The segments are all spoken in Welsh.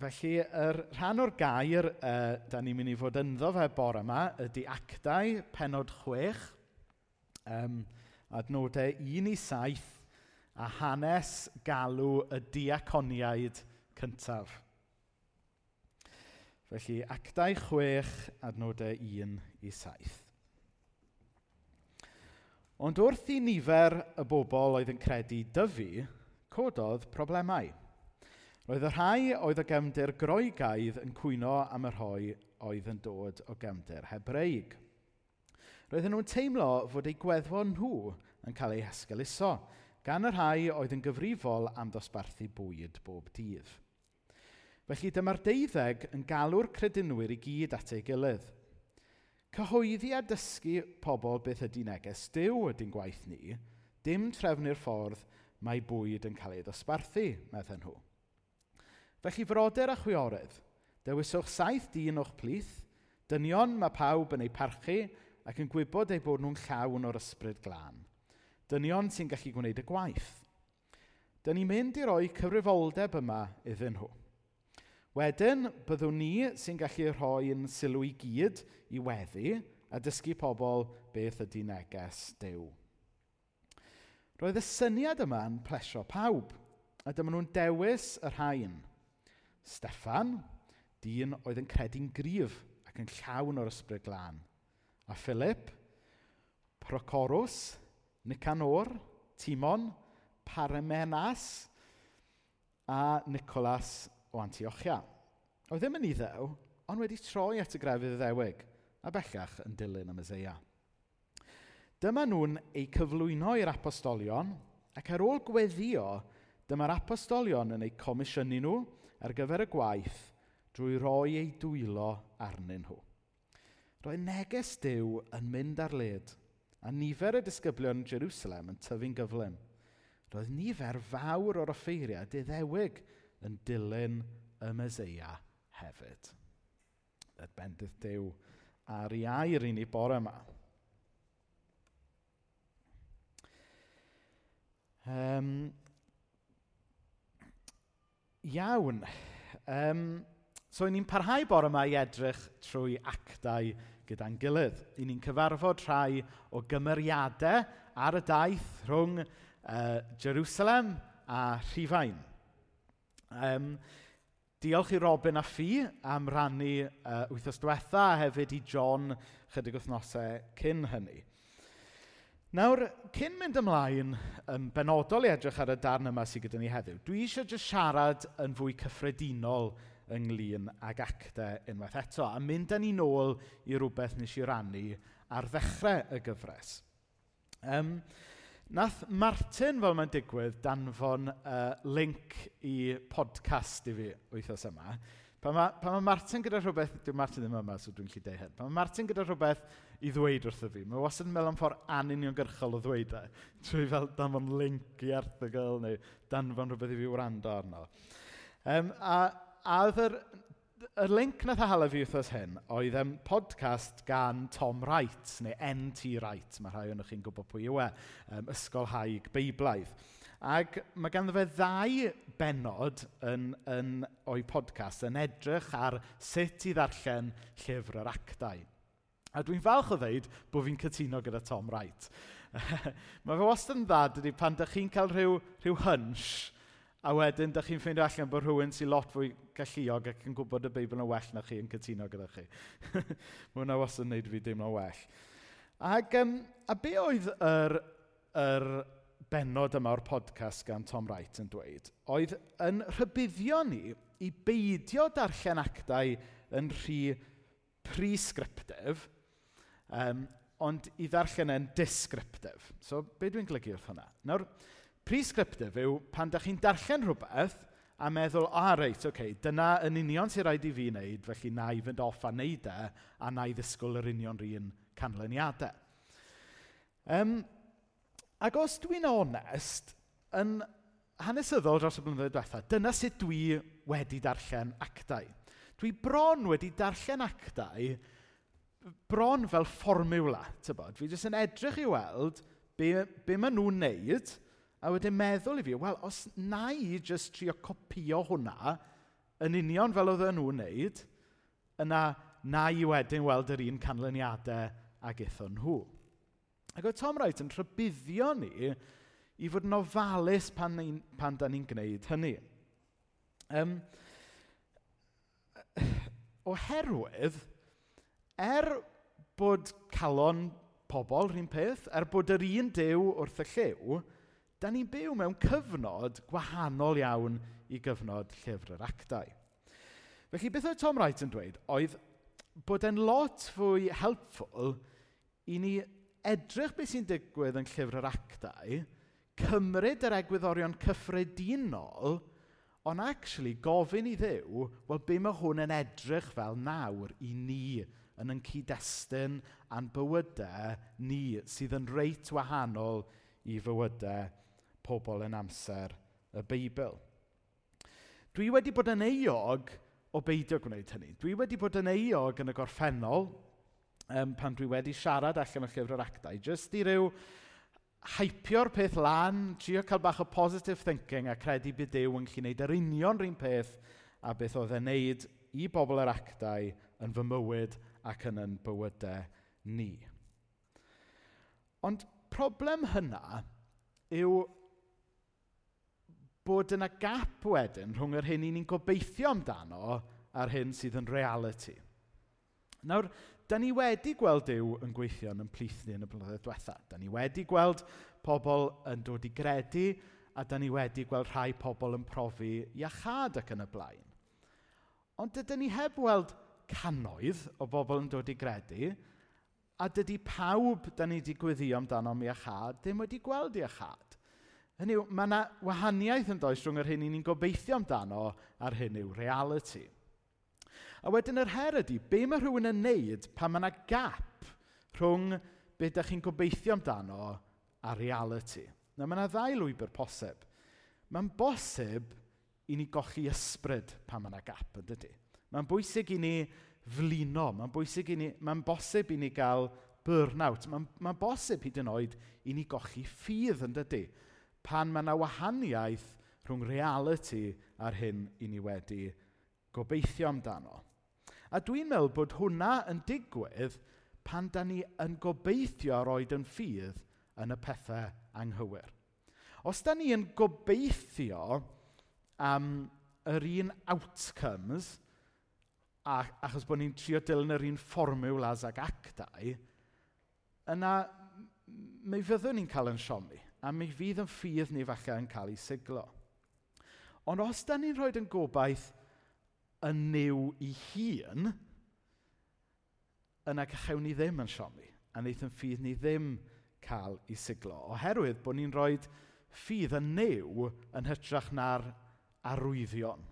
Felly, yr rhan o'r gair uh, da ni'n mynd i fod ynddo fe bore yma ydy actau penod chwech, um, adnodau 1 i 7 a hanes galw y diaconiaid cyntaf. Felly, actau chwech, adnodau 1 i 7. Ond wrth i nifer y bobl oedd yn credu dyfu, cododd problemau – Roedd y rhai oedd o gefndir groegaidd yn cwyno am y rhoi oedd yn dod o gefndir hebreig. Roedden nhw'n teimlo fod eu gweddfon nhw yn cael eu hesgeluso, gan y rhai oedd yn gyfrifol am ddosbarthu bwyd bob dydd. Felly dyma'r deuddeg yn galw'r credinwyr i gyd at ei gilydd. Cyhoeddi a dysgu pobl beth ydy neges Dyw ydy'n gwaith ni, dim trefnu'r ffordd mae bwyd yn cael ei ddosbarthu, meddyn nhw. Felly frodyr a chwiorydd, dewiswch saith dyn o'ch plith, dynion mae pawb yn eu parchu ac yn gwybod eu bod nhw'n llawn o'r ysbryd glân. Dynion sy'n gallu gwneud y gwaith. Dyna ni'n mynd i roi cyfrifoldeb yma iddyn nhw. Wedyn, byddwn ni sy'n gallu rhoi'n sylw i gyd i weddi a dysgu pobl beth ydy neges dew. Roedd y syniad yma yn plesio pawb, a dyma nhw'n dewis yr rhain – Steffan, dyn oedd yn credu'n gryf ac yn llawn o'r ysbryd glân. A Philip, Procorus, Nicanor, Timon, Paramenas a Nicolas o Antiochia. Oedd ddim yn ei ddew, ond wedi troi at y grefydd ddewig a bellach yn dilyn y Meseia. Dyma nhw'n eu cyflwyno i'r apostolion ac ar ôl gweddio, dyma'r apostolion yn eu comisiynu nhw – ar gyfer y gwaith drwy roi ei dwylo arnyn nhw. Roedd neges Dyw yn mynd ar led, a nifer y disgyblion Jerusalem yn tyfu'n gyflym. Roedd nifer fawr o'r offeiriau diddewig yn dilyn y Meseia hefyd. Dad bendydd Dyw ar ei air i ni bore yma. Um, Iawn. Um, so, ni'n parhau bore yma i edrych trwy actau gyda'n gilydd. I ni'n cyfarfod rhai o gymeriadau ar y daith rhwng uh, Jerusalem a Rhifain. Um, diolch i Robin a Ffi am rannu uh, wythnos diwetha a hefyd i John chydig wythnosau cyn hynny. Nawr, cyn mynd ymlaen yn benodol i edrych ar y darn yma sydd gyda ni heddiw, dwi eisiau jyst siarad yn fwy cyffredinol ynglyn ag actau unwaith eto, a mynd â ni nôl i rhywbeth nes i rannu ar ddechrau y gyfres. Um, nath Martin, fel mae'n digwydd, danfon uh, link i podcast i fi wythnos yma, Pan mae, pan mae Martin gyda rhywbeth, dwi'n Martin ddim yma, so dwi'n lli deu hyn. Pan mae Martin gyda rhywbeth i ddweud wrtho fi, mae wastad yn meddwl am ffordd anuniongyrchol o ddweud e. Trwy fel danfon link i erthygl neu danfon rhywbeth i fi wrando arno. Um, a, a oedd yr, y link nath a hala fi wrthos hyn oedd um, podcast gan Tom Wright, neu NT Wright, mae rhai o'n chi'n gwybod pwy yw e, um, Ysgol Haig Beiblaidd. Ac mae ganddo fe ddau benod yn, yn, o'i podcast yn edrych ar sut i ddarllen llyfr yr actau. A dwi'n falch o ddeud bod fi'n cytuno gyda Tom Wright. mae fe wastad yn dda dydy pan dych chi'n cael rhyw, rhyw hunch a wedyn dych chi'n ffeindio allan bod rhywun sy'n lot fwy galluog ac yn gwybod y Beibl yn well na chi yn cytuno gyda chi. mae hwnna wastad yn gwneud fi deimlo well. Ac, um, a be oedd yr, yr benod yma o'r podcast gan Tom Wright yn dweud, oedd yn rhybuddio ni i beidio darllen actau yn rhy prescriptif, um, ond i ddarllen yn descriptif. So, be dwi'n glygu wrth hwnna? Nawr, prescriptif yw pan da chi'n darllen rhywbeth a meddwl, a ah, reit, okay, dyna yn union sy'n rhaid i fi wneud, felly na i fynd off a wneud e, a na i ddisgwyl yr union rhan canlyniadau. Um, Ac os dwi'n onest, yn hanesyddol dros y blynyddoedd diwethaf, dyna sut dwi wedi darllen actau. Dwi bron wedi darllen actau bron fel fformiwla, tybod. Fi jyst yn edrych i weld be, be maen nhw'n neud, a wedyn meddwl i fi, wel, os na i jyst trio copio hwnna, yn union fel oedd nhw'n wneud, yna na i wedyn weld yr un canlyniadau ag eithon nhw. Ac oedd Tom Wright yn rhybuddio ni i fod yn ofalus pan, ni, pan da ni'n gwneud hynny. Um, oherwydd, er bod calon pobl rhywun peth, er bod yr un dew wrth y llew, da ni'n byw mewn cyfnod gwahanol iawn i gyfnod llyfr yr actau. Felly, beth oedd Tom Wright yn dweud oedd bod e'n lot fwy helpful i ni edrych beth sy'n digwydd yn llyfr yr actau, cymryd yr egwyddorion cyffredinol, ond actually gofyn i ddew, wel be mae hwn yn edrych fel nawr i ni yn yn cyd-destun a'n bywydau ni sydd yn reit wahanol i fywydau pobl yn amser y Beibl. Dwi wedi bod yn euog o beidio gwneud hynny. Dwi wedi bod yn euog yn y gorffennol, um, pan dwi wedi siarad allan o llyfr yr actau, jyst i ryw haipio'r peth lan, trio cael bach o positive thinking a credu bydd Dyw yn gallu gwneud yr union rhywun peth a beth oedd e'n neud i bobl yr actau yn fy mywyd ac yn yn bywydau ni. Ond problem hynna yw bod yna gap wedyn rhwng yr hyn i ni'n gobeithio amdano a'r hyn sydd yn reality. Nawr, Da ni wedi gweld Dyw yn gweithio yn plith ni yn y blynyddoedd diwetha. Da ni wedi gweld pobl yn dod i gredu a da ni wedi gweld rhai pobl yn profi iachad ac yn y blaen. Ond dydyn ni heb weld cannoedd o bobl yn dod i gredu a dydy pawb da ni wedi gweddio amdano am iachad ddim wedi gweld iachad. Hynny yw, mae yna wahaniaeth yn does rhwng yr hyn i ni'n gobeithio amdano a'r hyn yw reality. A wedyn yr her ydy, be mae rhywun yn neud pan mae yna gap rhwng be ydych chi'n gobeithio amdano a reality. Na mae yna ddau lwybr posib. Mae'n bosib i ni gochi ysbryd pan mae yna gap yn dydy. Mae'n bwysig i ni flino, mae'n bwysig i ni, mae'n bosib i ni gael burnout. Mae'n ma bosib hyd yn oed i ni gochi ffydd yn dydy. Pan mae yna wahaniaeth rhwng reality a'r hyn i ni wedi gobeithio amdano. A dwi'n meddwl bod hwnna yn digwydd pan da ni yn gobeithio ar roed yn ffydd yn y pethau anghywir. Os da ni yn gobeithio am yr un outcomes, a, achos bod ni'n trio dilyn yr un fformiwlas ag actau, yna mi fyddwn ni'n cael yn siomi, a mi fydd yn ffydd ni falle yn cael ei siglo. Ond os da ni'n rhoi yn gobaith yn niw i hun, yna cachewn ni ddim yn siomi, a wneith yn ffydd ni ddim cael ei siglo, oherwydd bod ni'n rhoi ffydd yn niw yn hytrach na'r arwyddion.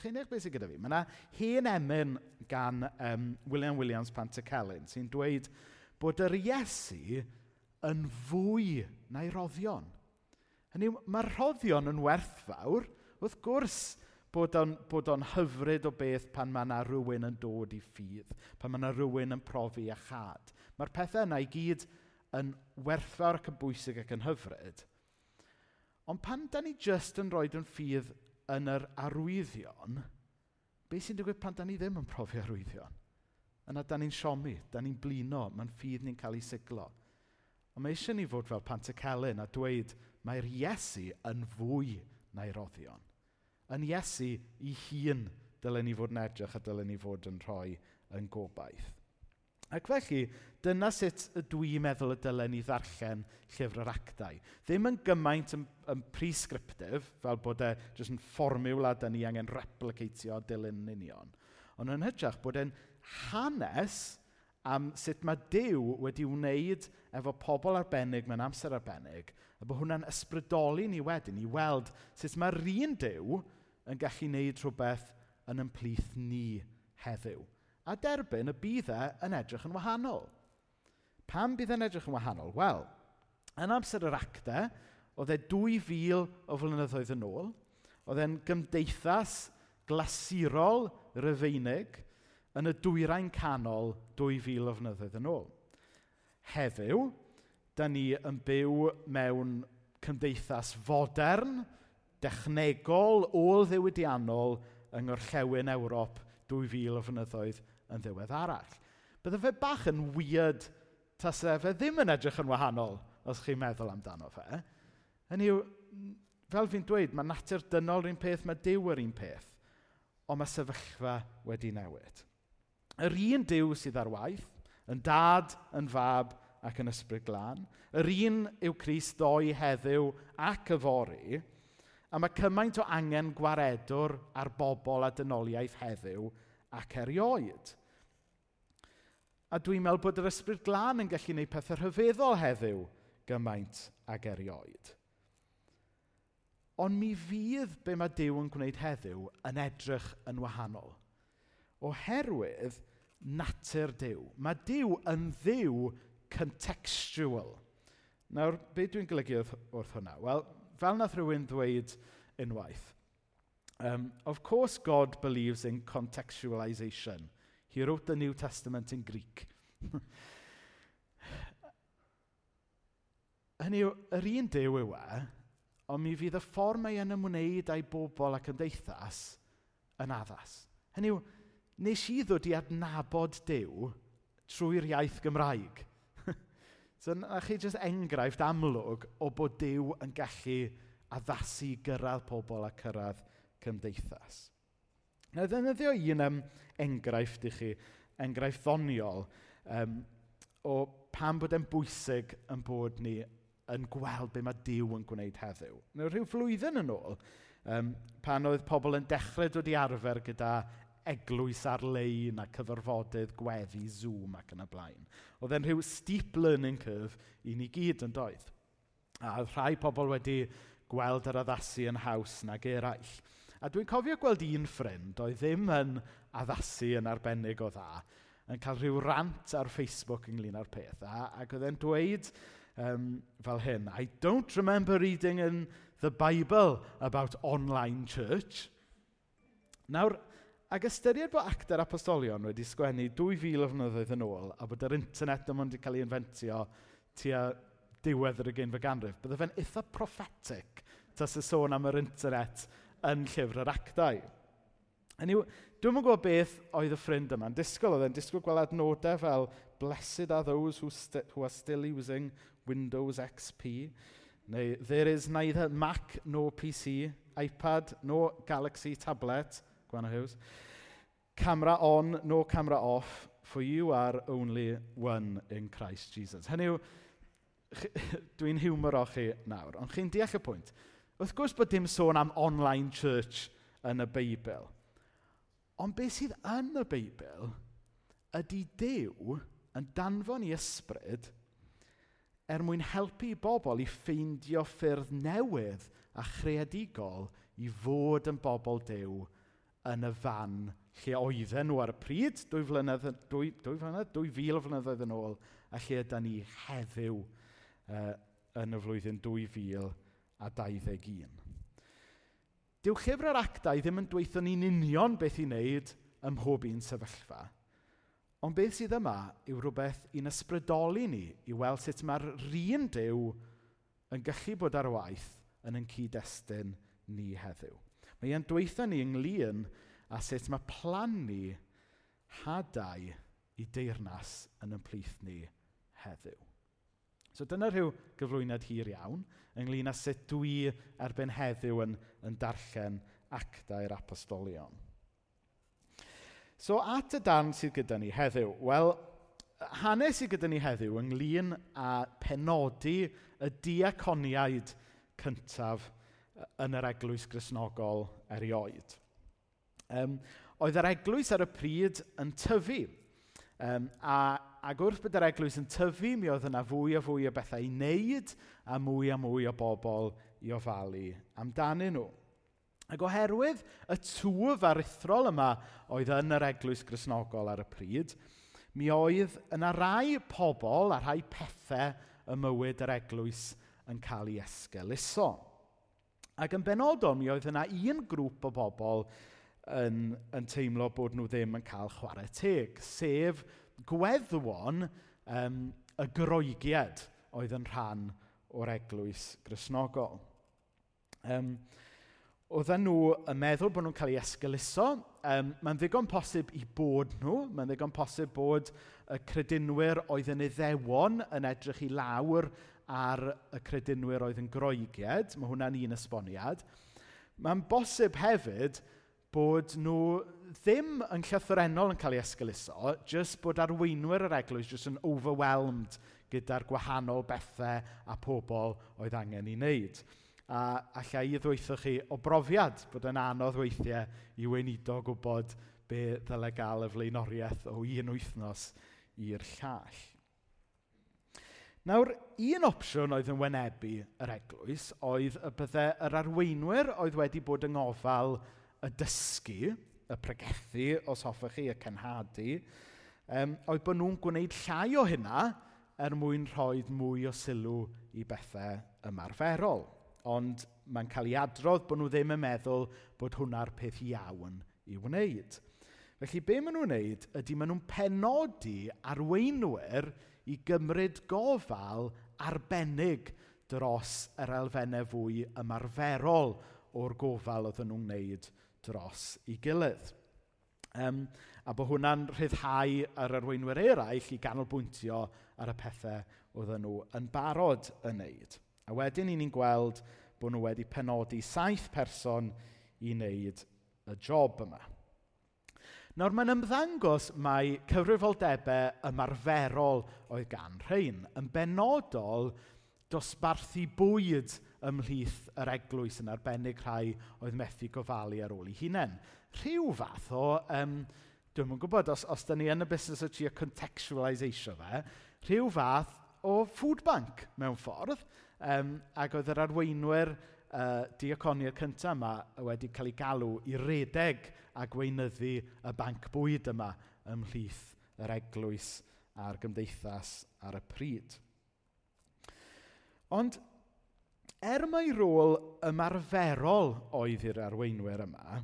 Chi'n eich beth sy'n gyda fi? Mae yna hen emyn gan um, William Williams Pantacelyn sy'n dweud bod yr Iesu yn fwy na'i roddion. Hynny, mae'r roddion yn werthfawr, wrth gwrs, bod o'n, bod on hyfryd o beth pan mae yna rhywun yn dod i ffydd, pan mae yna rhywun yn profi a chad. Mae'r pethau yna i gyd yn werthfawr ac yn bwysig ac yn hyfryd. Ond pan da ni jyst yn rhoi yn ffydd yn yr arwyddion, beth sy'n digwydd pan da ni ddim yn profi arwyddion? Yna da ni'n siomi, da ni'n blino, mae'n ffydd ni'n cael ei siglo. Ond mae eisiau ni fod fel Pantacelyn a dweud, mae'r Iesu yn fwy na'i roddion yn Iesu i hun dylen ni fod yn edrych a dylen ni fod yn rhoi yn gobaith. Ac felly, dyna sut dwi'n meddwl y dylen ni ddarllen llyfr yr actau. Ddim yn gymaint yn, yn prescriptif, fel bod e jyst yn fformiwla a da ni angen replicatio dilyn yn union. Ond yn hytrach bod e'n hanes am sut mae Dyw wedi wneud efo pobl arbennig mewn amser arbennig, a bod hwnna'n ysbrydoli ni wedyn i weld sut mae'r un Dyw yn gallu wneud rhywbeth yn ymplith ni heddiw. A derbyn y bydd e yn edrych yn wahanol. Pam bydd e'n edrych yn wahanol? Wel, yn amser yr actau, oedd e 2,000 o flynyddoedd yn ôl. Oedd e'n gymdeithas glasurol rhyfeinig yn y dwyrain canol 2,000 o flynyddoedd yn ôl. Heddiw, da ni yn byw mewn cymdeithas fodern, dechnegol ôl-ddiwydiannol yng ngorllewin Ewrop 2000 o fynyddoedd yn ddiwedd arall. Bydde fe bach yn weird tasau fe ddim yn edrych yn wahanol os chi'n meddwl amdano fe. Hynny yw, fel fi'n dweud, mae natur dynol yr un peth, mae Dyw yr un peth, ond mae sefyllfa wedi newid. Yr un Dyw sydd ar waith, yn dad, yn fab ac yn ysbryd glân, yr un yw Cris ddoi heddiw ac yfori, fori, A mae cymaint o angen gwaredwr ar bobl a dynoliaeth heddiw ac erioed. A dwi'n meddwl bod yr ysbryd glân yn gallu gwneud pethau rhyfeddol heddiw gymaint ag erioed. Ond mi fydd be mae Dyw yn gwneud heddiw yn edrych yn wahanol. Oherwydd natur Dyw. Mae Dyw yn ddiw contextual. Nawr, be dwi'n golygu wrth hwnna? Wel, fel nath rhywun ddweud unwaith, um, of course God believes in contextualization. He wrote the New Testament in Greek. Hynny yw, yr un dew yw e, ond mi fydd y ffordd mae yn ymwneud â'i bobl ac ymdeithas yn addas. Hynny yw, nes i ddod i adnabod dew trwy'r iaith Gymraeg – So na chi jyst enghraifft amlwg o bod Duw yn gallu addasu gyrraedd pobl a cyrraedd cymdeithas. Na ddefnyddio un um, enghraifft i chi, enghraifft ddoniol, um, o pam bod e'n bwysig yn bod ni yn gweld be mae Dyw yn gwneud heddiw. Nawr, rhyw flwyddyn yn ôl, um, pan oedd pobl yn dechrau dod i arfer gyda eglwys ar-lein a cyfarfodydd gweddi Zoom ac yn y blaen. Oedd e'n rhyw steep learning curve i ni gyd yn doedd. A rhai pobl wedi gweld yr addasu yn haws nag eraill. A dwi'n cofio gweld un ffrind oedd ddim yn addasu yn arbennig o dda, yn cael rhyw rant ar Facebook ynglyn â'r peth. A, ac oedd e'n dweud um, fel hyn, I don't remember reading in the Bible about online church. Nawr, ac ystyried bod actor apostolion wedi sgwennu 2,000 o flynyddoedd yn ôl a bod yr internet yma wedi cael ei inventio tua diwedd yr 20fed ganrif, bydde fe'n eitha prophetic tas y sôn am yr internet yn llyfr yr actau. Yn yw, dwi'n gwybod beth oedd y ffrind yma'n disgwyl. Oedd e'n disgwyl gweld adnodau fel Blessed are those who, who are still using Windows XP. Neu There is neither Mac nor PC, iPad nor Galaxy tablet, Gwana Hughes. Camera on, no camera off, for you are only one in Christ Jesus. Hynny yw, dwi'n hiwmor o chi nawr, ond chi'n deall y pwynt. Wrth gwrs bod dim sôn am online church yn y Beibl. Ond beth sydd yn y Beibl ydy Dew yn danfon i ysbryd er mwyn helpu bobl i ffeindio ffyrdd newydd a chreadigol i fod yn bobl Dew yn y fan lle oedden nhw ar y pryd, dwy flynedd, dwy, dwy flynedd, dwy fil o flynyddoedd yn ôl, a lle ydy ni heddiw uh, yn y flwyddyn 2021. Dyw llyfr yr actau ddim yn dweithio ni'n union beth i wneud ym mhob un sefyllfa. Ond beth sydd yma yw rhywbeth i'n ysbrydoli ni i weld sut mae'r un dew yn gallu bod ar waith yn ein cyd-destun ni heddiw. Mae e'n dweitha ni ynglyn a sut mae plan ni hadau i deyrnas yn ein plith ni heddiw. So dyna rhyw gyflwyniad hir iawn ynglyn â sut dwi erbyn heddiw yn, yn darllen actau'r apostolion. So at y darn sydd gyda ni heddiw, wel, hanes sydd gyda ni heddiw ynglyn â penodi y diaconiaid cyntaf yn yr eglwys grisnogol erioed. Um, oedd yr eglwys ar y pryd yn tyfu. Um, a, ac wrth bod yr eglwys yn tyfu, mi oedd yna fwy a fwy o bethau i wneud a mwy a mwy o bobl i ofalu amdanyn nhw. Ac oherwydd y twf arithrol yma oedd yn yr eglwys grisnogol ar y pryd, mi oedd yna rai pobl a rhai pethau y mywyd yr eglwys yn cael ei esgeluso. Ac yn benodol, mi oedd yna un grŵp o bobl yn, yn teimlo bod nhw ddim yn cael chwarae teg, sef gweddwon um, y groegiad oedd yn rhan o'r eglwys grisnogol. Um, Oedden nhw yn meddwl bod nhw'n cael ei esgyluso. Um, mae'n ddigon posib i bod nhw. Mae'n ddigon posib bod y credinwyr oedd yn iddewon yn edrych i lawr ar y credinwyr oedd yn groegied, mae hwnna'n un esboniad, mae'n bosib hefyd bod nhw ddim yn llythrenol yn cael ei esgyluso, jyst bod arweinwyr yr eglwys jyst yn overwhelmed gyda'r gwahanol bethau a pobl oedd angen i wneud. A allai i ddweithio chi o brofiad bod yn anodd weithiau i weinido gwybod be ddylai gael y flaenoriaeth o un wythnos i'r llall. Nawr, un opsiwn oedd yn wynebu yr eglwys oedd y byddai yr arweinwyr oedd wedi bod yng ngofal y dysgu, y pregethu, os hoffech chi, y cenhadu, um, oedd bod nhw'n gwneud llai o hynna er mwyn rhoi mwy o sylw i bethau ymarferol. Ond mae'n cael ei adrodd bod nhw ddim yn meddwl bod hwnna'r peth iawn i wneud. Felly, be maen nhw'n wneud ydy maen nhw'n penodi arweinwyr i gymryd gofal arbennig dros yr elfennau fwy ymarferol o'r gofal oedd nhw'n wneud dros i gilydd. Um, a bod hwnna'n rhyddhau ar arweinwyr eraill i ganolbwyntio ar y pethau oedd nhw yn barod yn wneud. A wedyn ni'n gweld bod nhw wedi penodi saith person i wneud y job yma. Nawr, mae'n ymddangos mai cyfrifoldebau ymarferol oedd gan rhain, yn benodol dosbarthu bwyd ymhlith yr eglwys yn arbennig rhai oedd methu gofalu ar ôl ei hunain. Rhyw fath o, um, dwi'n yn gwybod os, os da ni yn y busnes o trio contextualisation fe, rhyw fath o food bank mewn ffordd, um, ac oedd yr arweinwyr uh, diaconia'r cyntaf yma wedi cael ei galw i redeg a gweinyddu y banc bwyd yma ymhlith yr eglwys a'r gymdeithas ar y pryd. Ond er mai rôl ymarferol oedd i'r arweinwyr yma,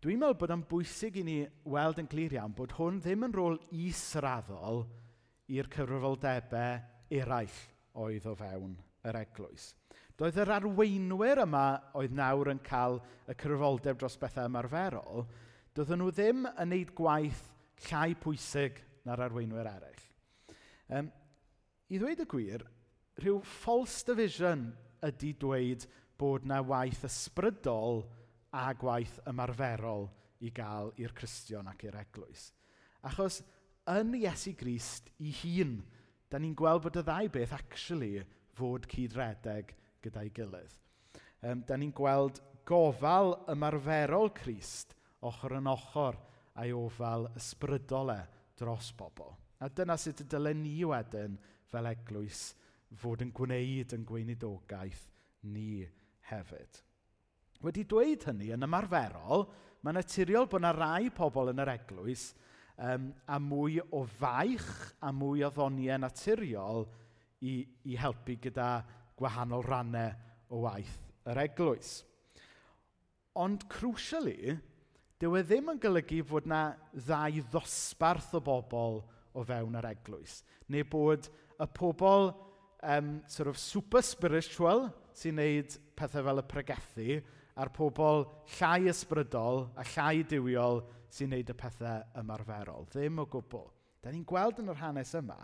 dwi'n meddwl bod o'n bwysig i ni weld yn glir iawn bod hwn ddim yn rôl israddol i'r cyfrifoldebau eraill oedd o fewn yr eglwys. Doedd yr arweinwyr yma oedd nawr yn cael y cyfrifoldeb dros bethau ymarferol, doedden nhw ddim yn neud gwaith llai pwysig na'r arweinwyr eraill. Um, I ddweud y gwir, rhyw false division ydy dweud bod na waith ysbrydol a gwaith ymarferol i gael i'r Cristion ac i'r Eglwys. Achos yn Iesu Grist i hun, da ni'n gweld bod y ddau beth actually fod cydredeg gyda'i gilydd. Um, da ni'n gweld gofal ymarferol Crist ochr yn ochr a'i ofal ysbrydol e dros bobl. A dyna sut y dylen ni wedyn fel eglwys fod yn gwneud yn gweinidogaeth ni hefyd. Wedi dweud hynny yn ymarferol, mae'n naturiol bod yna rai pobl yn yr eglwys um, a mwy o faich a mwy o ddoniau naturiol i, i helpu gyda gwahanol rannau o waith yr eglwys. Ond crucially, dyw e ddim yn golygu fod na ddau ddosbarth o bobl o fewn yr eglwys, neu bod y pobl um, sort of super spiritual sy'n neud pethau fel y pregethu, a'r pobl llai ysbrydol a llai diwiol sy'n neud y pethau ymarferol. Ddim o gwbl. Da ni'n gweld yn yr hanes yma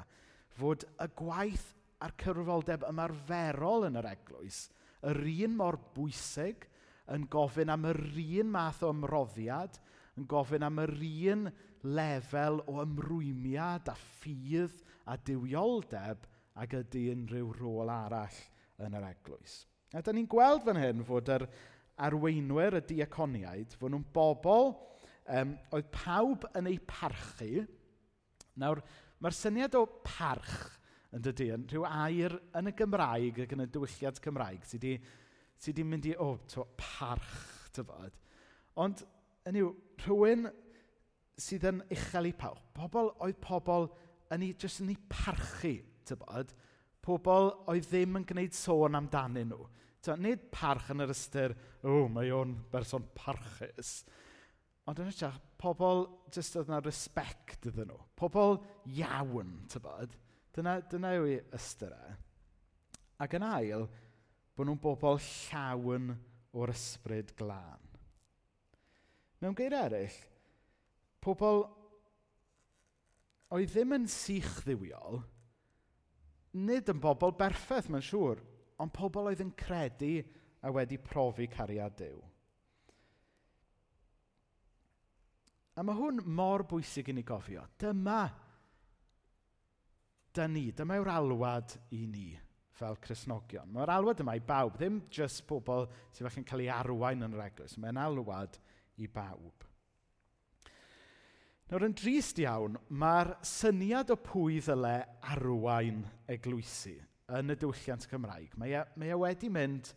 fod y gwaith a'r cyfrifoldeb ymarferol yn yr eglwys, yr un mor bwysig yn gofyn am yr un math o ymroddiad, yn gofyn am yr un lefel o ymrwymiad a ffydd a diwioldeb ac ydy unrhyw rôl arall yn yr eglwys. A da ni'n gweld fan hyn fod yr arweinwyr y diaconiaid, fod nhw'n bobl um, oedd pawb yn eu parchu. Nawr, mae'r syniad o parch yn dydy, yn rhyw air yn y Gymraeg ac yn y diwylliad Cymraeg sydd wedi sy di mynd i, o, oh, to, parch, tyfod. Ond, yn yw, rhywun sydd yn uchel i pawb. Pobl oedd pobl yn ei, jyst yn ei parchu, tyfod. Pobl oedd ddim yn gwneud sôn amdanyn nhw. Ta, nid parch yn yr ystyr, o, oh, mae o'n berson parchus. Ond yn ytrach, pobl, jyst oedd yna respect iddyn nhw. Pobl iawn, tybod. Dyna, dyna yw ei ystyr e. Ac yn ail, bod nhw'n bobl llawn o'r ysbryd glân. Mewn geir eraill, pobl oedd ddim yn sych ddiwiol, nid yn bobl berffaith, mae'n siŵr, ond pobl oedd yn credu a wedi profi cariad Dyw. A mae hwn mor bwysig i ni gofio. Dyma da ni. Dyma yw'r alwad i ni fel Cresnogion. Mae'r alwad yma i bawb, ddim jyst pobl sydd falle'n cael ei arwain yn yr eglwys. Mae'n alwad i bawb. Nawr yn drist iawn, mae'r syniad o pwy ddyle arwain eglwysu yn y diwylliant Cymraeg. Mae e, mae e wedi mynd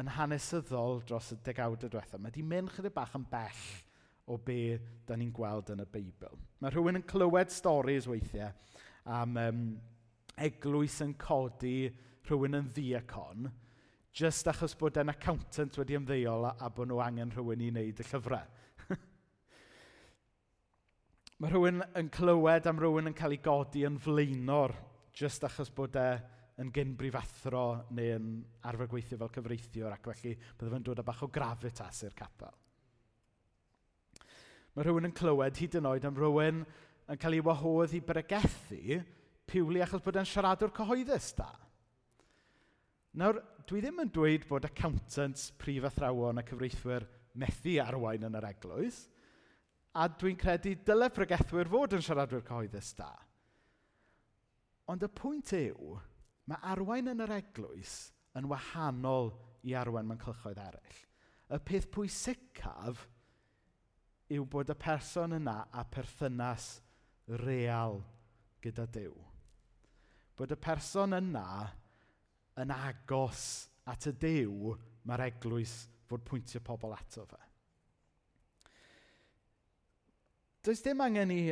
yn hanesyddol dros y degawdau diwethaf. Mae wedi mynd chydig bach yn bell o be da ni'n gweld yn y Beibl. Mae rhywun yn clywed storis weithiau am um, eglwys yn codi rhywun yn ddiacon, just achos bod e'n accountant wedi ymddeol a, a bod nhw angen rhywun i wneud y llyfrau. Mae rhywun yn clywed am rhywun yn cael ei godi yn flaenor just achos bod e yn gynbrifathro neu yn arfer gweithio fel cyfreithiwr ac felly bydde fe'n dod â bach o gravitas i'r capel. Mae rhywun yn clywed hyd yn oed am rhywun yn cael ei wahodd i bregethu Piwli achos bod e'n siaradwr cyhoeddus da. Nawr, dwi ddim yn dweud bod accountants, prif athrawon a cyfreithwyr methu arwain yn yr eglwys, a dwi'n credu dyle pregethwyr fod yn siaradwyr cyhoeddus da. Ond y pwynt yw, mae arwain yn yr eglwys yn wahanol i arwain mewn cylchoedd eraill. Y peth pwysicaf yw bod y person yna a perthynas real gyda Dyw. Bod y person yna yn agos at y Dyw mae'r eglwys fod pwyntio pobl ato fe. Does dim angen i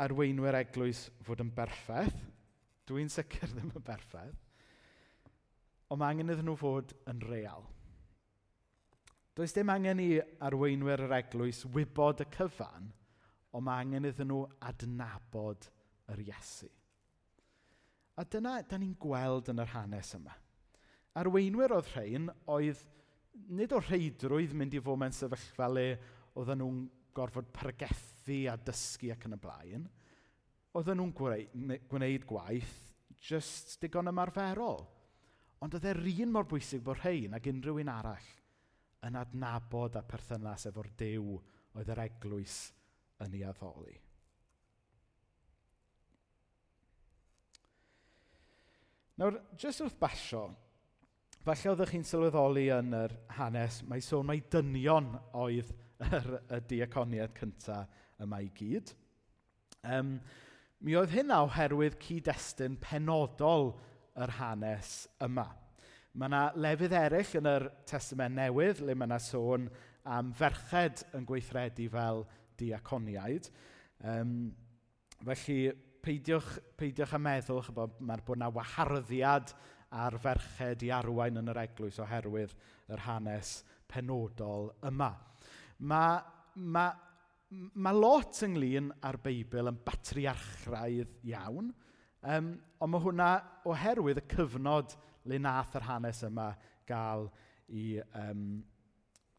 arweinwyr eglwys fod yn berffaith. Dwi'n sicr ddim yn berffaith. Ond mae angen iddyn nhw fod yn real. Does dim angen i arweinwyr yr eglwys wybod y cyfan, ond mae angen iddyn nhw adnabod yr Iesu. A dyna, da ni'n gweld yn yr hanes yma. Arweinwyr oedd rhain oedd, nid o rheidrwydd mynd i fod mewn sefyllfa le oedden nhw'n gorfod pregethu a dysgu ac yn y blaen, oedden nhw'n gwneud gwaith just digon ymarferol. Ond oedd e'r un mor bwysig bod rhain ac unrhyw un arall yn adnabod a perthynas efo'r dew oedd yr eglwys yn ei addoli. Nawr, jyst wrth basio, falle oeddech chi'n sylweddoli yn yr hanes, mae sôn mai dynion oedd yr, y diaconiad cyntaf yma i gyd. Um, mi oedd hynna oherwydd cyd-destun penodol yr hanes yma. Mae yna lefydd eraill yn yr Testament Newydd le mae yna sôn am ferched yn gweithredu fel diaconiaid. Um, felly, peidiwch, peidiwch a meddwl bod, bod yna waharddiad a'r ferched i arwain yn yr eglwys oherwydd yr hanes penodol yma. Mae ma, ma lot ynglyn â'r Beibl yn batriarchraidd iawn, um, ond mae hwnna oherwydd y cyfnod le nath yr hanes yma gael i, um,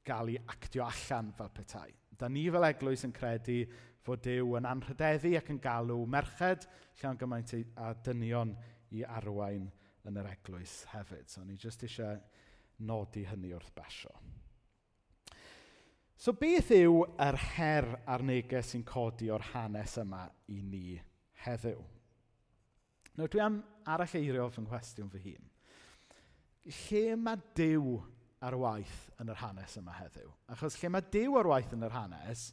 gael i actio allan fel petai. Da ni fel eglwys yn credu fod Dyw yn anrhydeddu ac yn galw merched llawn gymaint a dynion i arwain yn yr eglwys hefyd. So, ni jyst eisiau nodi hynny wrth basio. So, beth yw yr her a'r neges sy'n codi o'r hanes yma i ni heddiw? Nawr, dwi am arall eirio fy nghwestiwn fy hun. Lle mae Dyw ar waith yn yr hanes yma heddiw. Achos lle mae Dyw ar waith yn yr hanes,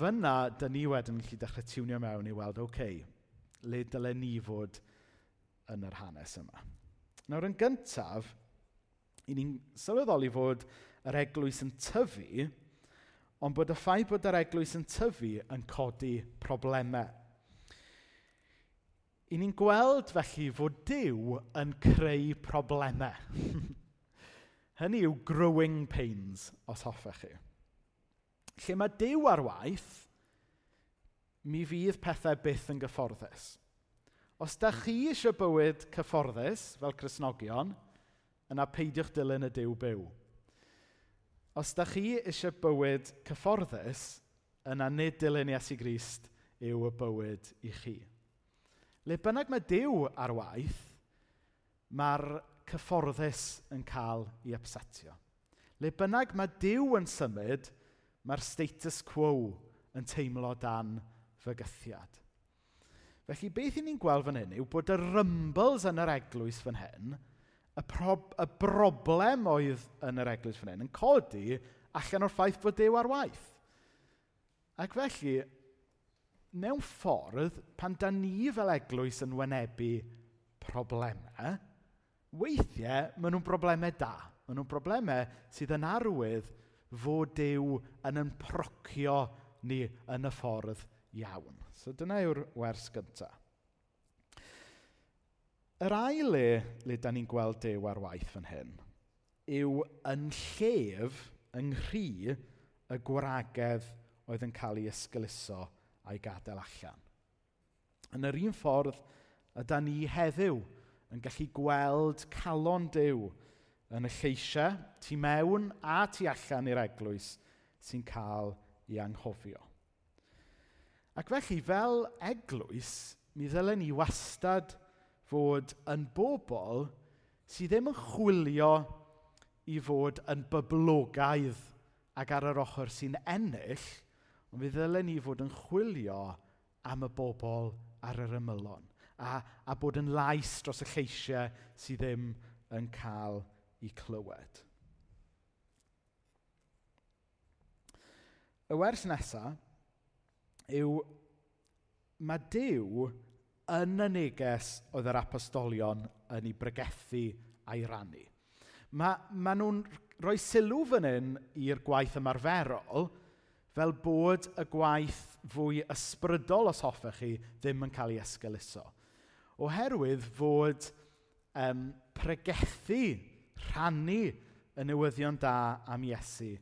fyna dyn ni wedyn yn gallu dechrau tiwnio mewn i weld, oce, okay, le dylen ni fod yn yr hanes yma. Nawr yn gyntaf, i ni'n sylweddoli fod yr eglwys yn tyfu, ond bod y ffaith bod yr eglwys yn tyfu yn codi problemau. I ni'n gweld felly fod Dyw yn creu problemau. Hynny yw growing pains, os hoffech chi. Lle mae Dyw ar waith, mi fydd pethau byth yn gyfforddus. Os da chi eisiau bywyd cyfforddus fel Cresnogion, yna peidiwch dilyn y Dyw byw. Os da chi eisiau bywyd cyfforddus, yna nid dilyn Iesu Grist yw y bywyd i chi. Le bynnag mae Dyw ar waith, mae'r cyfforddus yn cael ei upsetio. Le bynnag mae Dyw yn symud, mae'r status quo yn teimlo dan fygythiad. Felly, beth i ni'n gweld fan hyn yw bod y rymbles yn yr eglwys fan hyn, y, prob y broblem oedd yn yr eglwys fan hyn, yn codi allan o'r ffaith bod Dyw ar waith. Ac felly, mewn ffordd, pan da ni fel eglwys yn wynebu problemau, weithiau, maen nhw'n broblemau da. Maen nhw'n broblemau sydd yn arwydd fod Dyw yn yn procio ni yn y ffordd iawn. So dyna yw'r wers gyntaf. Yr ail e le le da ni'n gweld Dyw ar waith fan hyn yw yn llef ynghy y gwragedd oedd yn cael ei ysglyso a'i gadael allan. Yn yr un ffordd, ydy ni heddiw yn gallu gweld calon Dyw yn y lleisiau tu mewn a tu allan i'r eglwys sy'n cael ei anghofio. Ac felly, fel eglwys, mi ddylen ni wastad fod yn bobl sydd ddim yn chwilio i fod yn byblogaidd ac ar yr ochr sy'n ennill, ond mi ddylen ni fod yn chwilio am y bobl ar yr ymylon a, a bod yn lais dros y lleisiau sydd ddim yn cael eu clywed. Y wers nesaf yw mae Dyw yn y neges oedd yr apostolion yn ei bregethu a'i rannu. Mae ma nhw'n rhoi sylw fan hyn i'r gwaith ymarferol fel bod y gwaith fwy ysbrydol os hoffech chi ddim yn cael ei esgyluso oherwydd fod um, pregethu, rhannu y newyddion da am Iesu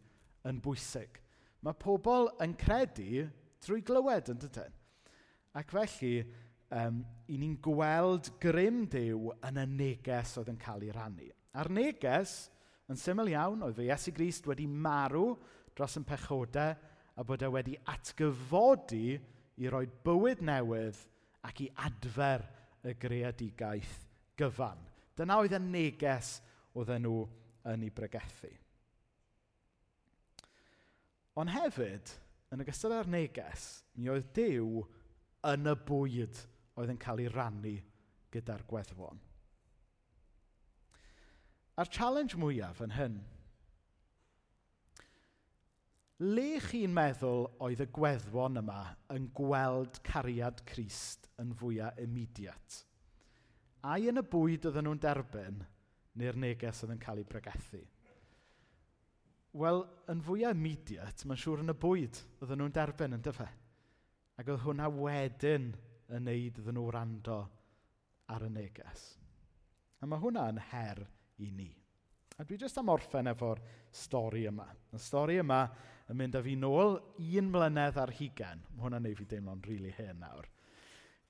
yn bwysig. Mae pobl yn credu drwy glywed yn dydyn. Ac felly, um, i ni'n gweld grym Dyw yn y neges oedd yn cael ei rannu. A'r neges, yn syml iawn, oedd fe Iesu Grist wedi marw dros yn pechodau a bod e wedi atgyfodi i roi bywyd newydd ac i adfer y greadigaeth gyfan. Dyna oedd y neges oedden nhw yn ei bregethu. Ond hefyd, yn ogystal â'r neges, mi oedd Dyw yn y bwyd oedd yn cael ei rannu gyda'r gweddfon. A'r challenge mwyaf yn hyn le chi'n meddwl oedd y gweddfon yma yn gweld cariad Crist yn fwyaf immediate? Ai yn y bwyd oedden nhw'n derbyn neu'r neges oedd yn cael ei bregethu? Wel, yn fwyaf immediate, mae'n siŵr yn y bwyd oedden nhw'n derbyn, yn dyfa. Ac oedd hwnna wedyn yn neud iddyn nhw rando ar y neges. A mae hwnna yn her i ni. A dwi jyst am orffen efo'r stori yma. Y stori yma yn mynd â fi nôl un mlynedd ar hugen. Mae hwnna'n neud fi deimlo'n rili really hen nawr.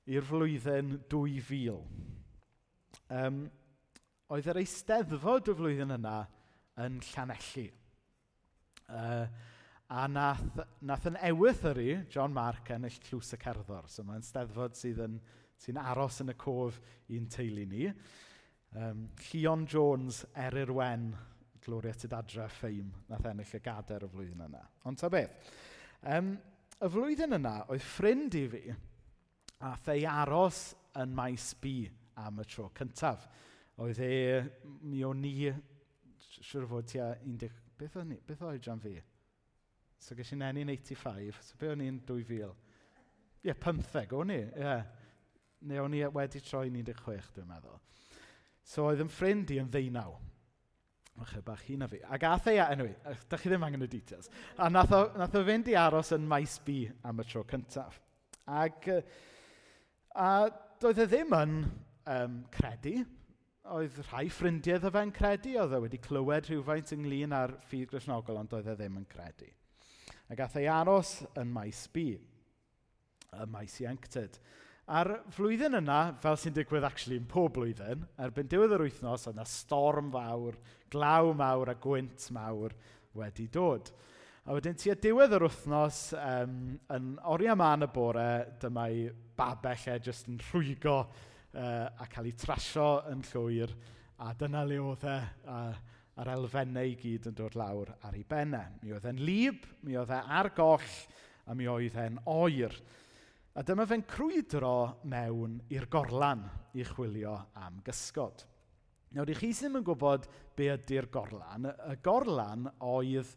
I'r flwyddyn 2000. Um, oedd yr eisteddfod y flwyddyn yna yn Llanelli. Uh, a nath, nath yn ewythyru John Mark ennill tlws y cerddor. So mae'n steddfod sydd yn, sy'n aros yn y cof i'n teulu ni. Um, Llion Jones, Erir Wen, Gloria tyd adra ffeim nath ennill y gader y flwyddyn yna. Ond ta beth, um, y flwyddyn yna oedd ffrind i fi a thei aros yn maes bi am y tro cyntaf. Oedd e, mi o'n ni, siwr fod tua 11, beth oedd, ni, beth oedd fi? So ges i'n enni'n 85, so be o'n i'n 2000? Ie, yeah, 15 o'n i, ie. Yeah. Neu o'n i e wedi troi 16, dwi'n meddwl. So oedd yn ffrind i yn ddeunaw. Ychydig bach hi e a fi. Ac ath ei, anyway, da chi ddim angen y details. A nath o, nath o fynd i aros yn maes bi am y tro cyntaf. Ac, a doedd e ddim yn um, credu. Oedd rhai ffrindiau iddo fe'n credu. Oedd e wedi clywed rhywfaint ynglyn â'r ffydd grisnogol, ond doedd e ddim yn credu. Ac ath ei aros yn maes B, y maes ieunctid. A'r flwyddyn yna, fel sy'n digwydd actually yn pob blwyddyn, erbyn diwedd yr wythnos, yna storm fawr, glaw mawr a gwynt mawr wedi dod. A wedyn tua diwedd yr wythnos, um, yn oriau man y bore, dyma i babell e jyst yn rhwygo uh, a cael ei trasio yn llwyr. A dyna le oedd e, a'r elfennau i gyd yn dod lawr ar ei bennau. Mi oedd e'n lib, mi oedd e ar goll, a mi oedd e'n oer. A dyma fe'n crwydro mewn i'r gorlan i chwilio am gysgod. Nawr, i chi sydd yn gwybod be ydy'r gorlan, y gorlan oedd...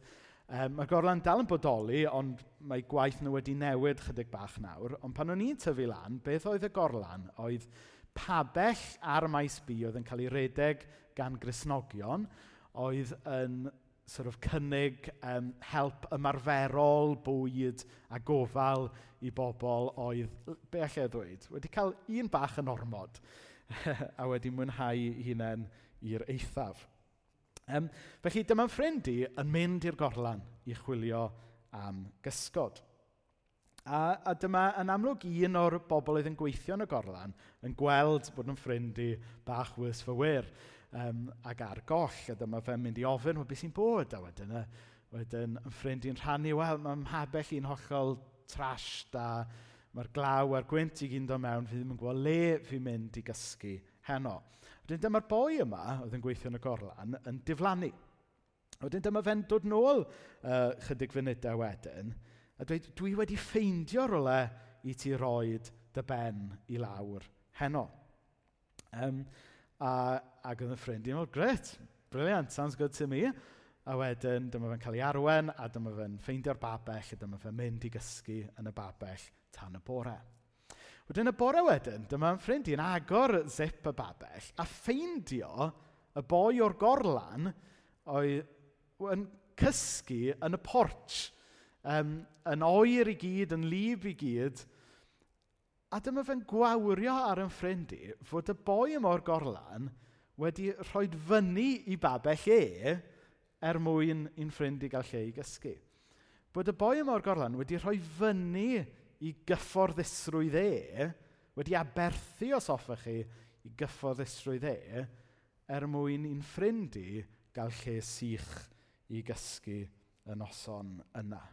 Um, mae'r gorlan dal yn bodoli, ond mae gwaith nhw wedi newid chydig bach nawr. Ond pan o'n i'n tyfu lan, beth oedd y gorlan oedd pabell ar maes bi oedd yn cael ei redeg gan grisnogion, oedd yn sort of cynnig um, help ymarferol, bwyd a gofal i bobl oedd, be allai e ddweud, wedi cael un bach yn ormod a wedi mwynhau hunain i'r eithaf. Um, felly dyma'n ffrind i yn mynd i'r gorlan i chwilio am gysgod. A, a dyma yn amlwg un o'r bobl oedd yn gweithio yn y gorlan yn gweld bod yn ffrind i bach wys fywir um, ac ar goll. A dyma fe'n mynd i ofyn, wel, beth sy'n bod? A wedyn, wedyn yn ffrind i'n rhannu, wel, mae mhabell i'n hollol trash da, mae'r glaw a'r gwynt i gyd o mewn, fi ddim yn gwybod le fi'n mynd i gysgu heno. Wedyn dyma'r boi yma, oedd yn gweithio yn y gorlan, yn diflannu. Wedyn dyma fe'n dod nôl uh, chydig funudau wedyn, a dweud, dwi wedi ffeindio rolau i ti roed dy ben i lawr heno. Um, A, ac oedd y ffrind i'n meddwl, gret, briliant, sounds good to me. A wedyn, dyma fe'n cael ei arwen, a dyma fe'n ffeindio'r babell, a dyma fe'n mynd i gysgu yn y babell tan y bore. Wedyn y bore wedyn, dyma'n ffrind i'n agor zip y babell, a ffeindio y boi o'r gorlan oedd yn cysgu yn y porch, um, yn oer i gyd, yn lif i gyd, A dyma fe'n gwawrio ar yn ffrind i fod y boi yma o'r gorlan wedi rhoi fyny i babell e er mwyn i'n ffrind i gael lle i gysgu. Bod y boi yma o'r gorlan wedi rhoi fyny i gyfforddusrwydd e, wedi aberthu os hoffech chi i gyfforddusrwydd e, er mwyn i'n ffrind i gael lle sych i gysgu yn oson yna.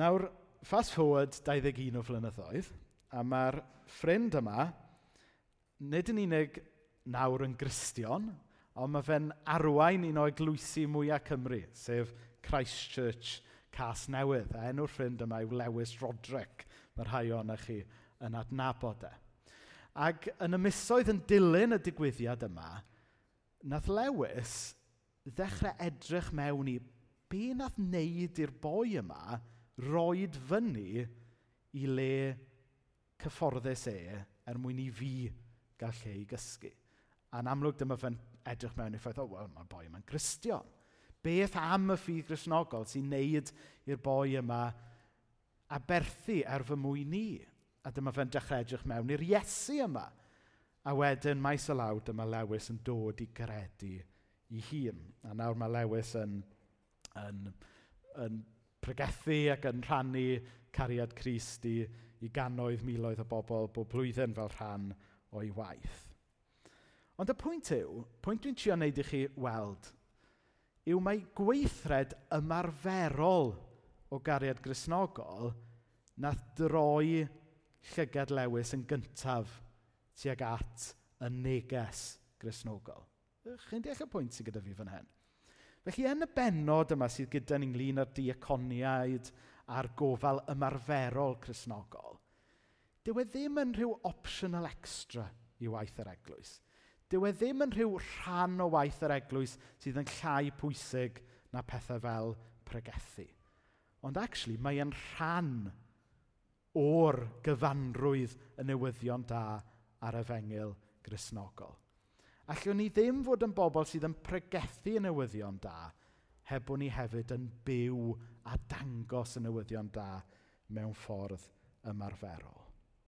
Nawr, fast forward 21 o flynyddoedd, a mae'r ffrind yma, nid yn unig nawr yn gristion, ond mae fe'n arwain un o eglwysi mwyaf Cymru, sef Christchurch Cas Newydd. A enw'r ffrind yma yw Lewis Roderick. Mae'r rhai o'n chi yn adnabod e. Ac yn y misoedd yn dilyn y digwyddiad yma, nath Lewis ddechrau edrych mewn i be nath wneud i'r boi yma roed fyny i le cyfforddus e er mwyn i fi gael lle i gysgu. A'n amlwg dyma fe'n edrych mewn i ffaith, o, oh, wel, mae'r boi yma'n Gristion. Beth am y ffydd grisnogol sy'n neud i'r boi yma a berthu er fy mwy ni? A dyma fe'n dechrau edrych mewn i'r Iesu yma. A wedyn, maes o law, dyma Lewis yn dod i gredu i hun. A nawr mae Lewis yn, yn, yn pregethu ac yn rhannu cariad Crist i, i gannoedd miloedd o bobl bob blwyddyn fel rhan o'i waith. Ond y pwynt yw, pwynt dwi'n trio wneud i chi weld, yw mae gweithred ymarferol o gariad grisnogol nath droi llygad lewis yn gyntaf tuag at y neges grisnogol. Chi'n deall y pwynt sydd gyda fi fan hyn? Felly, yn y benod yma sydd gyda ni ynglyn â'r diaconiaid a'r gofal ymarferol chrysnogol, dyw e ddim yn rhyw optional extra i waith yr eglwys. Dyw e ddim yn rhyw rhan o waith yr eglwys sydd yn llai pwysig na pethau fel pregethu. Ond actually, mae e'n rhan o'r gyfanrwydd y newyddion da ar efengil grisnogol. Allwn ni ddim fod yn bobl sydd yn pregethu y newyddion da, heb bod ni hefyd yn byw a dangos y newyddion da mewn ffordd ymarferol.